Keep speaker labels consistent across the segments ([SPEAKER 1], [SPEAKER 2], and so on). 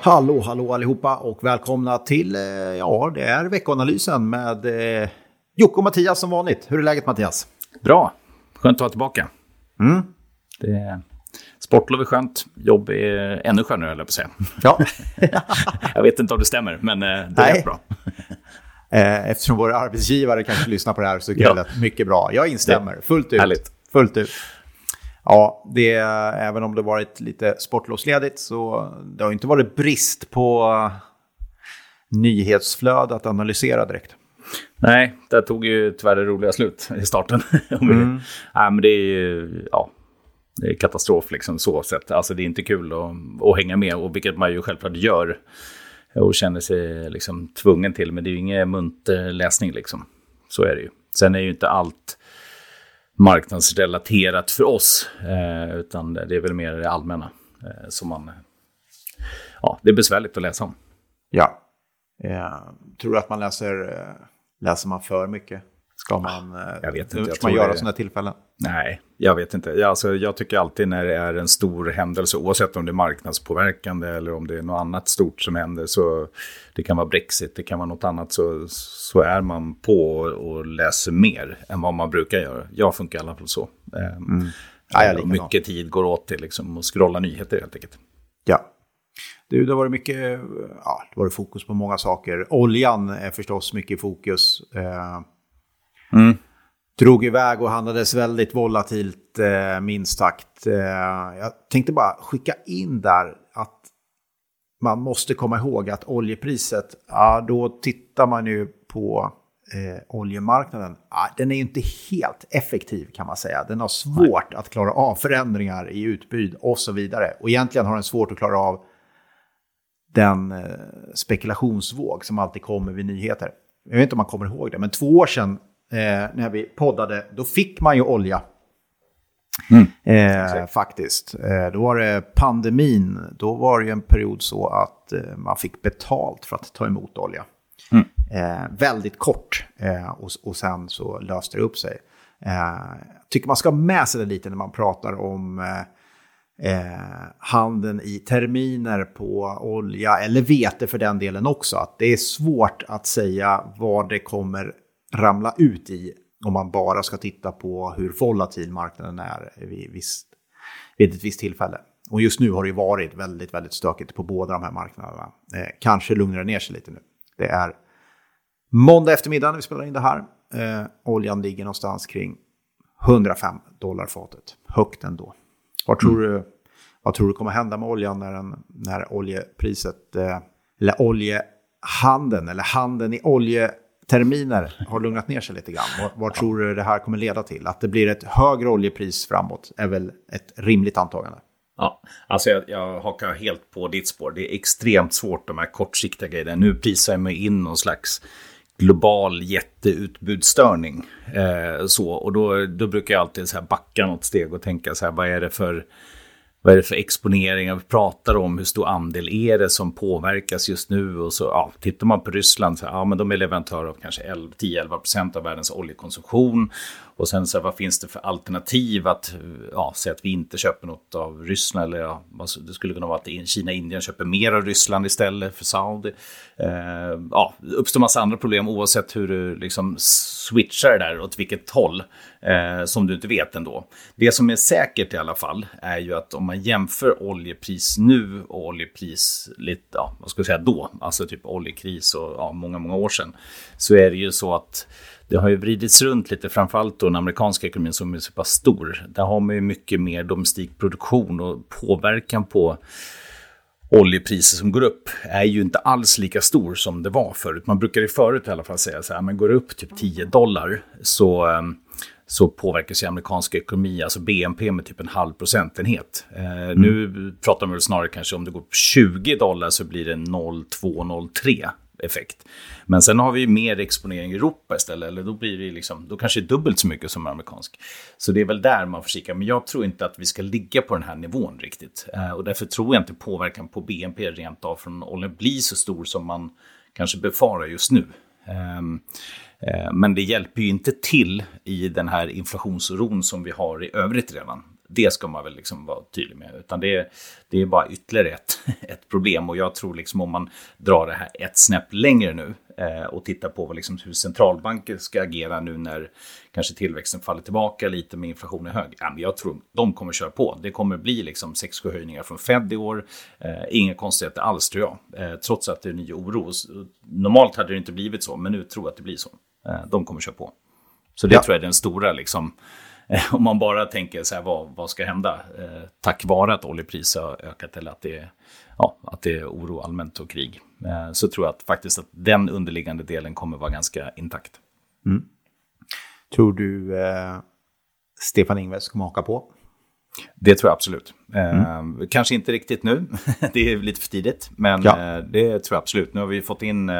[SPEAKER 1] Hallå, hallå allihopa och välkomna till, eh, ja, det är veckoanalysen med eh, Jocke och Mattias som vanligt. Hur är läget Mattias?
[SPEAKER 2] Bra, skönt att vara tillbaka.
[SPEAKER 1] Mm.
[SPEAKER 2] Det, sportlov är skönt, jobb är ännu skönare, höll jag på att säga.
[SPEAKER 1] Ja.
[SPEAKER 2] jag vet inte om det stämmer, men eh, det
[SPEAKER 1] Nej.
[SPEAKER 2] är bra.
[SPEAKER 1] Eh, Eftersom våra arbetsgivare kanske lyssnar på det här så
[SPEAKER 2] Ja.
[SPEAKER 1] det lät mycket bra. Jag instämmer, fullt ut.
[SPEAKER 2] Härligt.
[SPEAKER 1] Fullt ut. Ja, det, även om det varit lite sportlovsledigt så det har inte varit brist på nyhetsflöde att analysera direkt.
[SPEAKER 2] Nej, det tog ju tyvärr det roliga slut i starten.
[SPEAKER 1] Mm.
[SPEAKER 2] Nej, men det är ju ja, det är katastrof liksom så sett. Alltså det är inte kul att, att hänga med, och vilket man ju självklart gör. Och känner sig liksom tvungen till, men det är ju ingen munter läsning liksom. Så är det ju. Sen är ju inte allt marknadsrelaterat för oss, eh, utan det är väl mer det allmänna eh, som man... Ja, det är besvärligt att läsa om.
[SPEAKER 1] Ja. Eh, tror du att man läser, eh, läser man för mycket? Ska man, eh,
[SPEAKER 2] jag vet inte,
[SPEAKER 1] Ska man göra
[SPEAKER 2] det-
[SPEAKER 1] sådana tillfällen?
[SPEAKER 2] Nej, jag vet inte. Jag, alltså, jag tycker alltid när det är en stor händelse, oavsett om det är marknadspåverkande eller om det är något annat stort som händer, så det kan vara Brexit, det kan vara något annat, så, så är man på och läser mer än vad man brukar göra. Jag funkar i alla fall så. Ehm,
[SPEAKER 1] Ja, jag
[SPEAKER 2] mycket tid går åt till liksom, att scrolla nyheter helt enkelt.
[SPEAKER 1] Ja. Du, det har varit mycket, ja, det har varit fokus på många saker. Oljan är förstås mycket i fokus. Eh,
[SPEAKER 2] Mm.
[SPEAKER 1] drog iväg och handlades väldigt volatilt, eh, minst sagt. Eh, jag tänkte bara skicka in där att man måste komma ihåg att oljepriset, ja, då tittar man ju på eh, oljemarknaden. Ja, den är ju inte helt effektiv kan man säga. Den har svårt att klara av förändringar i utbud och så vidare. Och egentligen har den svårt att klara av den eh, spekulationsvåg som alltid kommer vid nyheter. Jag vet inte om man kommer ihåg det, men två år sedan eh, när vi poddade, då fick man ju olja. Eh, faktiskt. Eh, då var det pandemin, då var det ju en period så att eh, man fick betalt för att ta emot olja. Eh, väldigt kort eh, och, och sen så löste det upp sig. Eh, jag tycker man ska ha med sig det lite när man pratar om eh, eh, handeln i terminer på olja eller vete för den delen också. Att det är svårt att säga vad det kommer ramla ut i om man bara ska titta på hur volatil marknaden är vid, visst, vid ett visst tillfälle. Och just nu har det ju varit väldigt, väldigt stökigt på båda de här marknaderna. Eh, kanske lugnar det ner sig lite nu. Det är måndag eftermiddag när vi spelar in det här. Eh, oljan ligger någonstans kring 105 dollar fatet. Högt ändå. Vad tror, du, vad tror du kommer hända med oljan när, den, när oljepriset, eh, eller oljehandeln, eller handeln i oljeterminer har lugnat ner sig lite grann? Vad, vad tror du det här kommer leda till? Att det blir ett högre oljepris framåt är väl ett rimligt antagande?
[SPEAKER 2] Ja, alltså jag, jag hakar helt på ditt spår. Det är extremt svårt de här kortsiktiga grejerna. Nu prisar jag mig in någon slags global jätteutbudsstörning. Eh, så, och då, då brukar jag alltid så här backa något steg och tänka så här, vad är det för vad är det för exponeringar vi pratar om? Hur stor andel är det som påverkas just nu? Och så, ja, tittar man på Ryssland, så, ja, men de är leverantör av kanske 10-11 procent av världens oljekonsumtion. Och sen så, vad finns det för alternativ att, ja, säga att vi inte köper något av Ryssland? Eller ja, det skulle kunna vara att Kina och Indien köper mer av Ryssland istället för Saudi. Eh, ja, det uppstår massa andra problem oavsett hur du liksom switchar det där åt vilket håll. Eh, som du inte vet ändå. Det som är säkert i alla fall är ju att om man jämför oljepris nu och oljepris lite, ja, vad ska jag säga då, alltså typ oljekris och ja, många, många år sedan, så är det ju så att det har ju vridits runt lite, framförallt då den amerikanska ekonomin som är så pass stor. Där har man ju mycket mer domestik produktion och påverkan på oljepriser som går upp är ju inte alls lika stor som det var förut. Man brukar ju förut i alla fall säga så här, men går det upp typ 10 dollar så, ehm, så påverkas ju amerikansk ekonomi, alltså BNP med typ en halv procentenhet. Eh, Nu pratar man väl snarare kanske om det går upp 20 dollar så blir det 0,2-0,3 effekt. Men sen har vi ju mer exponering i Europa istället, eller då blir det liksom, då kanske det är dubbelt så mycket som amerikansk. Så det är väl där man får kika, men jag tror inte att vi ska ligga på den här nivån riktigt. Eh, och därför tror jag inte påverkan på BNP rent av från oljan blir så stor som man kanske befarar just nu. Ehm, eh, men det hjälper ju inte till i den här inflationsoron som vi har i övrigt redan. Det ska man väl liksom vara tydlig med. Utan det, det är bara ytterligare ett, ett problem. Och jag tror liksom om man drar det här ett snäpp längre nu eh, och tittar på liksom hur centralbanker ska agera nu när kanske tillväxten faller tillbaka lite med inflationen är hög. Ja, men jag tror de kommer köra på. Det kommer bli liksom 6-7 höjningar från Fed i år. Eh, inga konstigheter alls tror jag. Eh, trots att det är ny oro. Normalt hade det inte blivit så, men nu tror jag att det blir så. Eh, de kommer köra på. Så det ja. tror jag är den stora, liksom, om man bara tänker så här, vad, vad ska hända? Eh, tack vare att oljepriset har ökat eller att det, är, ja, att det är oro allmänt och krig. Eh, så tror jag att faktiskt att den underliggande delen kommer vara ganska intakt. Mm.
[SPEAKER 1] Tror du eh, Stefan Ingves kommer haka på?
[SPEAKER 2] Det tror jag absolut. Mm. Eh, kanske inte riktigt nu, det är lite för tidigt, men ja. eh, det tror jag absolut. Nu har vi fått in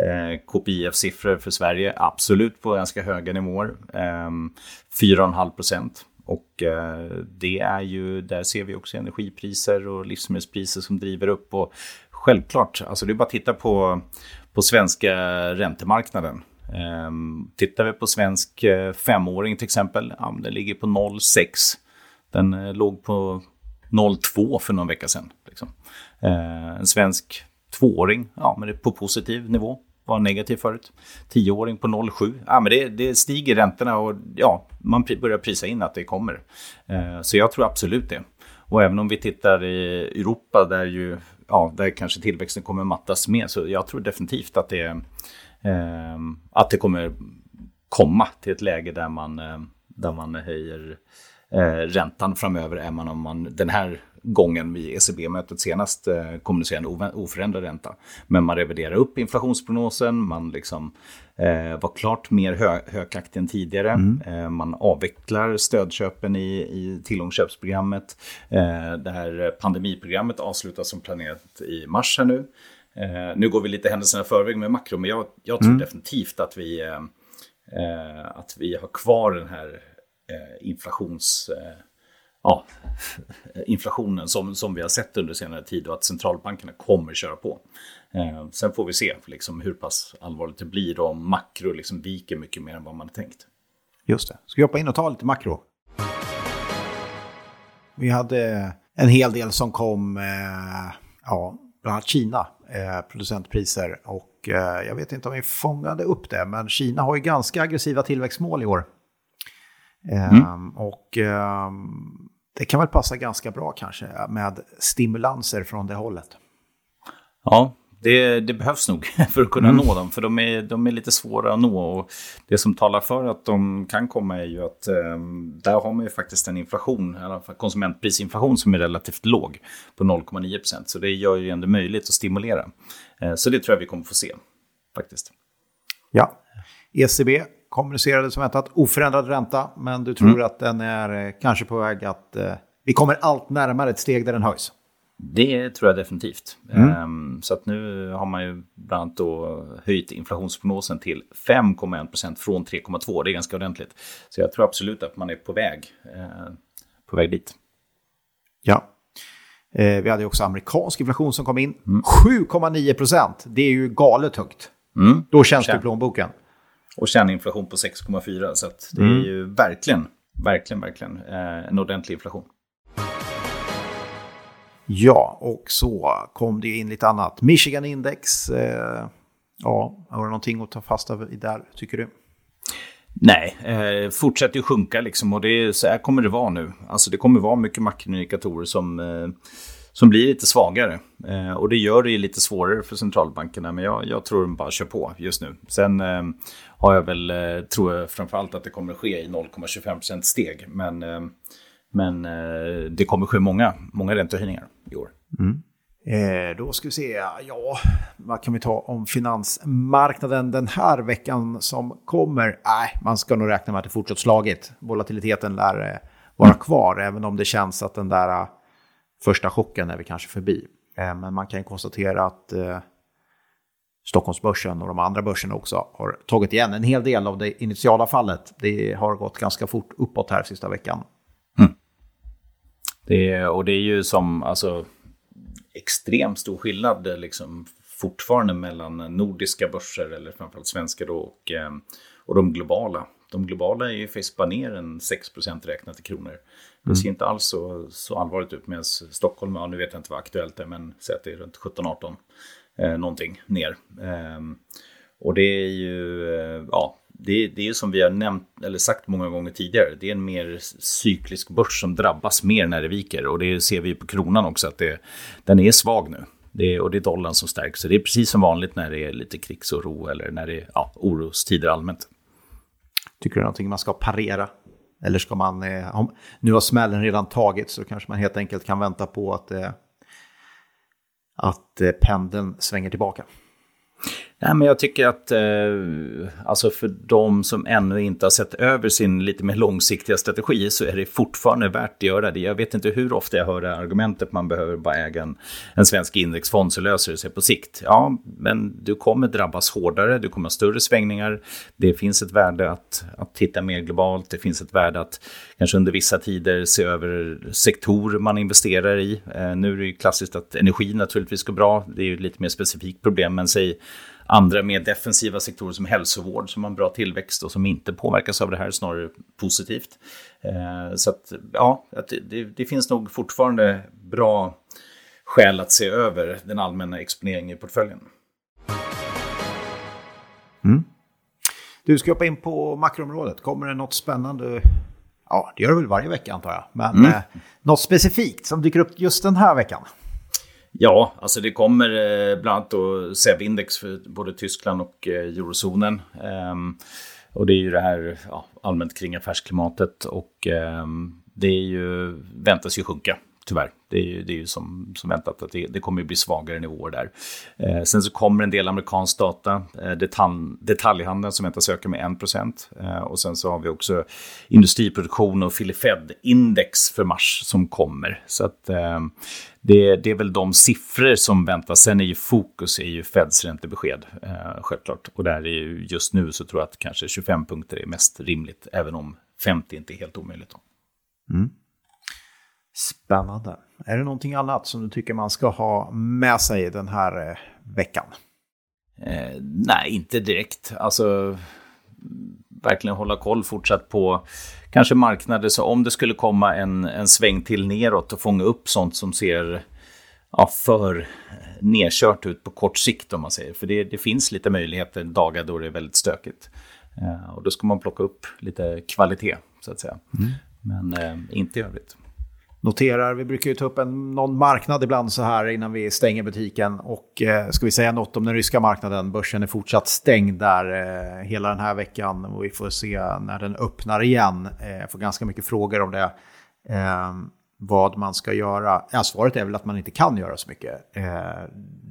[SPEAKER 2] eh, KPIF-siffror för Sverige, absolut på ganska höga nivåer. Eh, 4,5 procent. Och eh, det är ju, där ser vi också energipriser och livsmedelspriser som driver upp. Och självklart, alltså det är bara att titta på, på svenska räntemarknaden. Eh, tittar vi på svensk eh, femåring till exempel, ja, den ligger på 0,6. Den eh, låg på 0,2 för någon vecka sedan. Liksom. Ehm, en svensk tvååring, ja men det är på positiv nivå var negativ förut. Tioåring på 0,7. Ja, men det, det, stiger räntorna och ja, man börjar prisa in att det kommer. Eh, så jag tror absolut det. Och även om vi tittar i Europa där ju, ja, där kanske tillväxten kommer mattas med, så jag tror definitivt att det, eh, att det kommer komma till ett läge där man, eh, där man höjer eh, räntan framöver, även om man den här gången vid ECB-mötet senast eh, kommunicerade en oförändrad ränta. Men man reviderar upp inflationsprognosen, man liksom, eh, var klart mer hö högaktig än tidigare. Mm. Eh, man avvecklar stödköpen i, i tillgångsköpsprogrammet. Det här pandemiprogrammet avslutas som planerat i mars här nu. Nu går vi lite händelserna i förväg med makro, men jag, jag tror mm. definitivt att vi, att vi har kvar den här inflations ja, inflationen som, som vi har sett under senare tid och att centralbankerna kommer köra på. Eh, sen får vi se liksom, hur pass allvarligt det blir om makro liksom viker mycket mer än vad man tänkt.
[SPEAKER 1] Just det. Ska vi hoppa in och ta lite makro? Vi hade en hel del som kom, eh, ja, bland annat Kina, eh, producentpriser. Och eh, jag vet inte om vi fångade upp det, men Kina har ju ganska aggressiva tillväxtmål i år. Mm. Um, och um, det kan väl passa ganska bra kanske med stimulanser från det hållet.
[SPEAKER 2] Ja, det, det, behövs nog för att kunna mm. nå dem. För de är, de är lite svåra att nå. Och det som talar för att de kan komma är ju att eh, där har man ju faktiskt en inflation, i alla fall konsumentprisinflation som är relativt låg på 0,9 procent. Så det gör ju ändå möjligt att stimulera. Eh, så det tror jag vi kommer få se faktiskt.
[SPEAKER 1] Ja, ECB kommunicerade som väntat oförändrad ränta, men du tror mm. att den är eh, kanske på väg att... Eh, vi kommer allt närmare ett steg där den höjs.
[SPEAKER 2] Det tror jag definitivt. Mm. Um, så att nu har man ju bland annat då höjt inflationsprognosen till 5,1 procent från 3,2. Det är ganska ordentligt. Så jag tror absolut att man är på väg, uh, på väg dit.
[SPEAKER 1] Ja. Eh, vi hade också amerikansk inflation som kom in. Mm. 7,9 procent. Det är ju galet högt. Mm. Då känns det i plånboken
[SPEAKER 2] och kärninflation på 6,4. Så det mm. är ju verkligen, verkligen, verkligen eh, en ordentlig inflation.
[SPEAKER 1] Ja, och så kom det in lite annat. Michigan Index, eh, ja, har du någonting att ta fasta i där, tycker du?
[SPEAKER 2] Nej, eh, fortsätter ju sjunka liksom och det så här kommer det vara nu. Alltså det kommer vara mycket makroindikatorer som eh, som blir lite svagare. Eh, och det gör det ju lite svårare för centralbankerna, men jag, jag tror de bara kör på just nu. Sen eh, har jag väl, eh, tror jag framförallt att det kommer ske i 0,25% steg, men, eh, men eh, det kommer ske många, många räntehöjningar i år.
[SPEAKER 1] Mm. Eh, då ska vi se, ja, vad kan vi ta om finansmarknaden den här veckan som kommer? Nej, man ska nog räkna med att det fortsatt slagit. Volatiliteten lär eh, vara kvar, även om det känns att den där första chocken är vi kanske förbi. Eh, men man kan konstatera att eh, Stockholmsbörsen och de andra börserna också har tagit igen en hel del av det initiala fallet. Det har gått ganska fort uppåt här sista veckan. Mm.
[SPEAKER 2] Det, och det är ju som alltså, extremt stor skillnad eh, liksom, fortfarande mellan nordiska börser, eller framförallt svenska då, och, och de globala. de globala är ju faktiskt ner en 6% räknat i kronor. Det ser mm. inte alls så, så allvarligt ut medan Stockholm, ja, nu vet jag inte vad aktuellt är, men säg att det är runt 17-18 eh, någonting ner. Eh, och det är ju, eh, ja, det, det är ju som vi har nämnt, eller sagt många gånger tidigare, det är en mer cyklisk börs som drabbas mer när det viker. Och det ser vi på kronan också, att det, den är svag nu. Det är, och det är dollarn som stärks. Så det är precis som vanligt när det är lite krigsoro eller när det är ja, orostider allmänt.
[SPEAKER 1] Tycker du någonting man ska parera? Eller ska man, eh, om, nu har smällen redan tagits så kanske man helt enkelt kan vänta på att, eh, att eh, pendeln svänger tillbaka.
[SPEAKER 2] Nej, men jag tycker att eh, alltså för de som ännu inte har sett över sin lite mer långsiktiga strategi så är det fortfarande värt att göra det. Jag vet inte hur ofta jag hör det argumentet att man behöver bara äga en, en svensk indexfond så löser det sig på sikt. Ja, men du kommer drabbas hårdare, du kommer ha större svängningar. Det finns ett värde att, att titta mer globalt, det finns ett värde att kanske under vissa tider se över sektorer man investerar i. Eh, nu är det ju klassiskt att energi naturligtvis går bra, det är ju ett lite mer specifikt problem, men säg andra mer defensiva sektorer som hälsovård som har en bra tillväxt och som inte påverkas av det här, snarare positivt. Eh, så att, ja, det, det finns nog fortfarande bra skäl att se över den allmänna exponeringen i portföljen.
[SPEAKER 1] Mm. Du ska hoppa in på makroområdet. Kommer det något spännande? Ja, det gör det väl varje vecka antar jag. Men mm. eh, något specifikt som dyker upp just den här veckan?
[SPEAKER 2] Ja, alltså det kommer eh, bland annat då SEB-index för både Tyskland och eh, eurozonen. Ehm, och det är ju det här ja, allmänt kring affärsklimatet och ehm, det är ju, väntas ju sjunka tyvärr. Det är ju, det är ju som, som väntat att det, det kommer bli svagare nivåer där. Eh, sen så kommer en del amerikansk data, eh, detalj, detaljhandeln som väntas öka med 1 eh, och sen så har vi också industriproduktion och Filifed-index för mars som kommer. Så att eh, det, det, är väl de siffror som väntas. Sen är ju fokus är ju Feds räntebesked, eh, självklart. Och där är ju just nu så tror jag att kanske 25 punkter är mest rimligt, även om 50 inte är helt omöjligt. Mm.
[SPEAKER 1] Spännande. Är det någonting annat som du tycker man ska ha med sig den här eh, veckan?
[SPEAKER 2] Eh, nej, inte direkt. Alltså, verkligen hålla koll fortsatt på kanske marknader. Så om det skulle komma en, en sväng till neråt och fånga upp sånt som ser ja, för nedkört ut på kort sikt om man säger. För det, det finns lite möjligheter dagar då det är väldigt stökigt. Eh, och då ska man plocka upp lite kvalitet så att säga. Mm. Men eh, inte i övrigt
[SPEAKER 1] noterar. Vi brukar ju ta upp en, någon marknad ibland så här innan vi stänger butiken. Och eh, ska vi säga något om den ryska marknaden? Börsen är fortsatt stängd där eh, hela den här veckan och vi får se när den öppnar igen. Eh, jag får ganska mycket frågor om det. Eh, vad man ska göra. Ja, svaret är väl att man inte kan göra så mycket. Eh,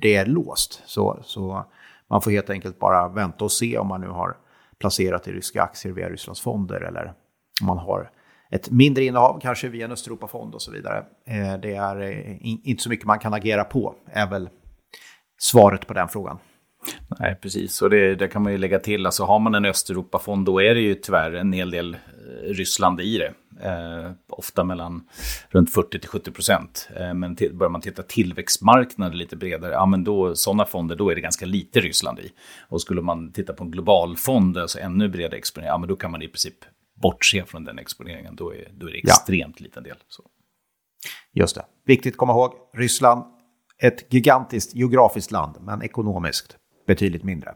[SPEAKER 1] det är låst. Så, så man får helt enkelt bara vänta och se om man nu har placerat i ryska aktier via Rysslands fonder eller om man har ett mindre innehav, kanske via en Östeuropafond och så vidare. Eh, det är eh, inte så mycket man kan agera på, är väl svaret på den frågan.
[SPEAKER 2] Nej, precis. Och det, det, kan man ju lägga till. Alltså har man en Östeuropafond då är det ju tyvärr en hel del eh, Ryssland i det. Eh, ofta mellan runt 40 till 70 procent. Eh, men börjar man titta tillväxtmarknader lite bredare, ja men då sådana fonder, då är det ganska lite Ryssland i. Och skulle man titta på en global fond, alltså ännu bredare exponering, ja men då kan man i princip bortse från den exponeringen, då är, då är det extremt ja. liten del. Så.
[SPEAKER 1] Just det. Viktigt att komma ihåg, Ryssland, ett gigantiskt geografiskt land, men ekonomiskt betydligt mindre.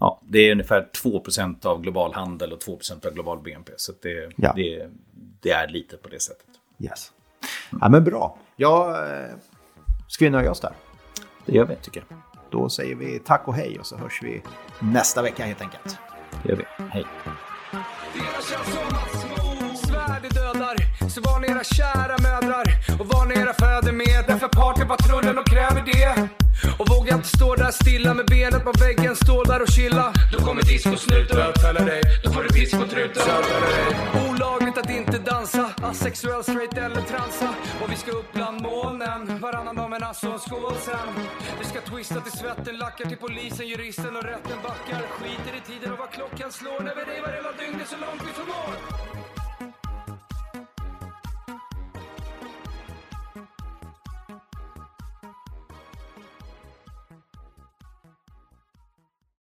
[SPEAKER 2] Ja, det är ungefär 2% av global handel och 2% av global BNP. Så det, ja. det, det, är lite på det sättet.
[SPEAKER 1] Yes. Ja, men bra. Ja, eh, ska vi nöja oss där?
[SPEAKER 2] Det gör vi, tycker jag.
[SPEAKER 1] Då säger vi tack och hej och så hörs vi nästa vecka helt enkelt.
[SPEAKER 2] Det gör vi. Hej.
[SPEAKER 3] Så var ni era kära mödrar och var ni era fäder med. Därför partypatrullen och kräver det. Och våga inte stå där stilla med benet på väggen, stå där och chilla. Då kommer discosnuten bötfälla dig, då får du discotruten Olagligt att inte dansa, asexuell, straight eller transa. Och vi ska upp bland molnen, varannan dag men alltså en skål sen. Vi ska twista till svetten, lackar till polisen, juristen och rätten backar. Skiter i tiden och vad klockan slår. När vi revar hela dygnet så långt vi förmår.